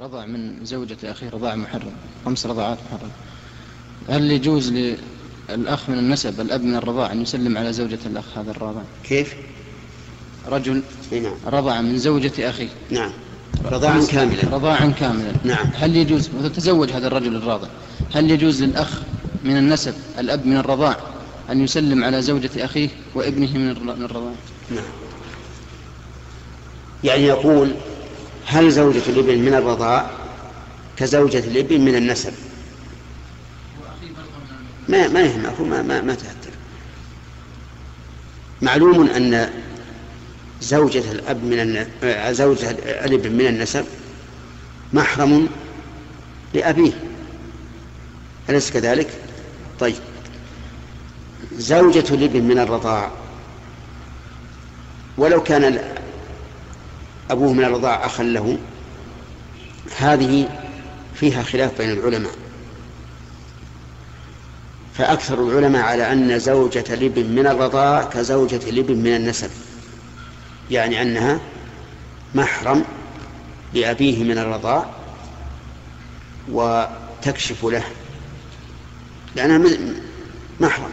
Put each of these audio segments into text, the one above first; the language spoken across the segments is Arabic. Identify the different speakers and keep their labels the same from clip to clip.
Speaker 1: رضع من زوجة أخيه رضاع محرم خمس رضعات محرم. هل يجوز للأخ من النسب الأب من الرضاع أن يسلم على زوجة الأخ هذا الرضع؟
Speaker 2: كيف؟
Speaker 1: رجل
Speaker 2: نعم.
Speaker 1: رضع من زوجة أخيه
Speaker 2: نعم. رضاعا كاملا.
Speaker 1: رضاعا كاملا.
Speaker 2: نعم.
Speaker 1: هل يجوز وتتزوج هذا الرجل الراضع هل يجوز للأخ من النسب الأب من الرضاع أن يسلم على زوجة أخيه وابنه من الرضاع؟
Speaker 2: نعم. يعني يقول هل زوجة الابن من الرضاع كزوجة الابن من النسب. ما ما يهم ما ما, ما تأثر. معلوم أن زوجة الأب من زوجة الابن من النسب محرم لأبيه. أليس كذلك؟ طيب. زوجة الابن من الرضاع ولو كان أبوه من الرضاع أخا له هذه فيها خلاف بين العلماء. فأكثر العلماء على أن زوجة الابن من الرضاع كزوجة الابن من النسب يعني أنها محرم لأبيه من الرضاع وتكشف له لأنها محرم.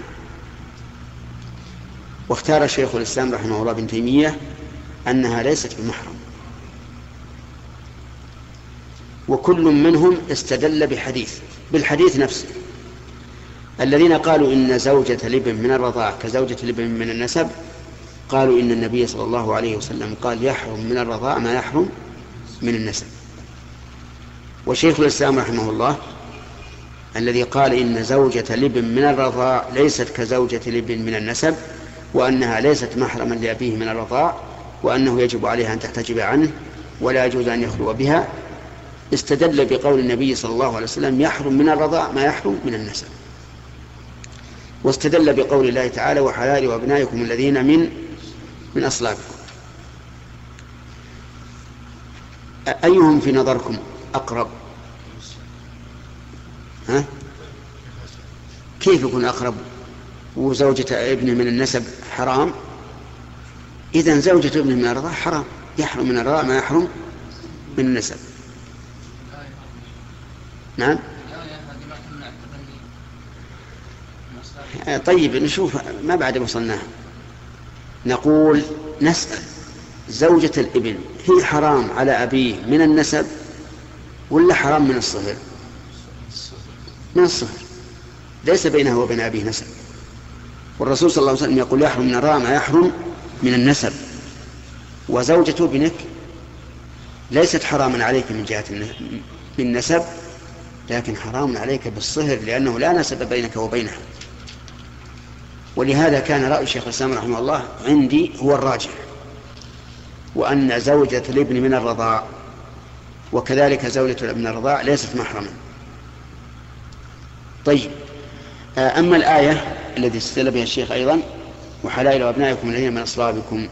Speaker 2: واختار شيخ الإسلام رحمه الله ابن تيمية أنها ليست بمحرم. وكل منهم استدل بحديث بالحديث نفسه. الذين قالوا إن زوجة الابن من الرضاع كزوجة الابن من النسب قالوا إن النبي صلى الله عليه وسلم قال يحرم من الرضاع ما يحرم من النسب. وشيخ الإسلام رحمه الله الذي قال إن زوجة الابن من الرضاع ليست كزوجة الابن من النسب وأنها ليست محرما لأبيه من الرضاع وأنه يجب عليها أن تحتجب عنه ولا يجوز أن يخلو بها استدل بقول النبي صلى الله عليه وسلم يحرم من الرضاع ما يحرم من النسب. واستدل بقول الله تعالى وحلال وأبنائكم الذين من من أصلابكم. أيهم في نظركم أقرب؟ ها؟ كيف يكون أقرب؟ وزوجة ابنه من النسب حرام؟ إذا زوجة ابنه من الرضاع حرام. يحرم من الرضاع ما يحرم من النسب. نعم. طيب نشوف ما بعد وصلناها. نقول نسأل زوجة الابن هي حرام على أبيه من النسب ولا حرام من الصهر من الصهر ليس بينه وبين أبيه نسب. والرسول صلى الله عليه وسلم يقول يحرم من الرام يحرم من النسب. وزوجة ابنك ليست حراما عليك من جهة النسب لكن حرام عليك بالصهر لأنه لا نسب بينك وبينها. ولهذا كان رأي شيخ الإسلام رحمه الله عندي هو الراجح وأن زوجة الابن من الرضاع وكذلك زوجة الابن الرضاع ليست محرما. طيب آه، أما الآية التي استدل بها الشيخ أيضا وحلائل أبنائكم الذين من أصلابكم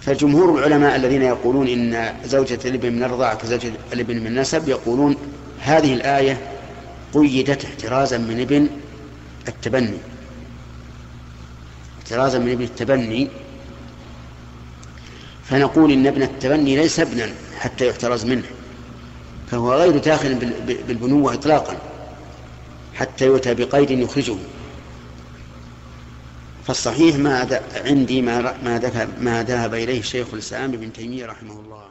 Speaker 2: فجمهور العلماء الذين يقولون إن زوجة الابن من الرضاعة كزوجة الابن من النسب يقولون هذه الآية قيدت احترازا من ابن التبني. احترازا من ابن التبني. فنقول إن ابن التبني ليس ابنا حتى يحترز منه. فهو غير داخل بالبنوة إطلاقا حتى يؤتى بقيد يخرجه. فالصحيح ما عندي ما ما ذهب إليه شيخ الإسلام ابن تيمية رحمه الله.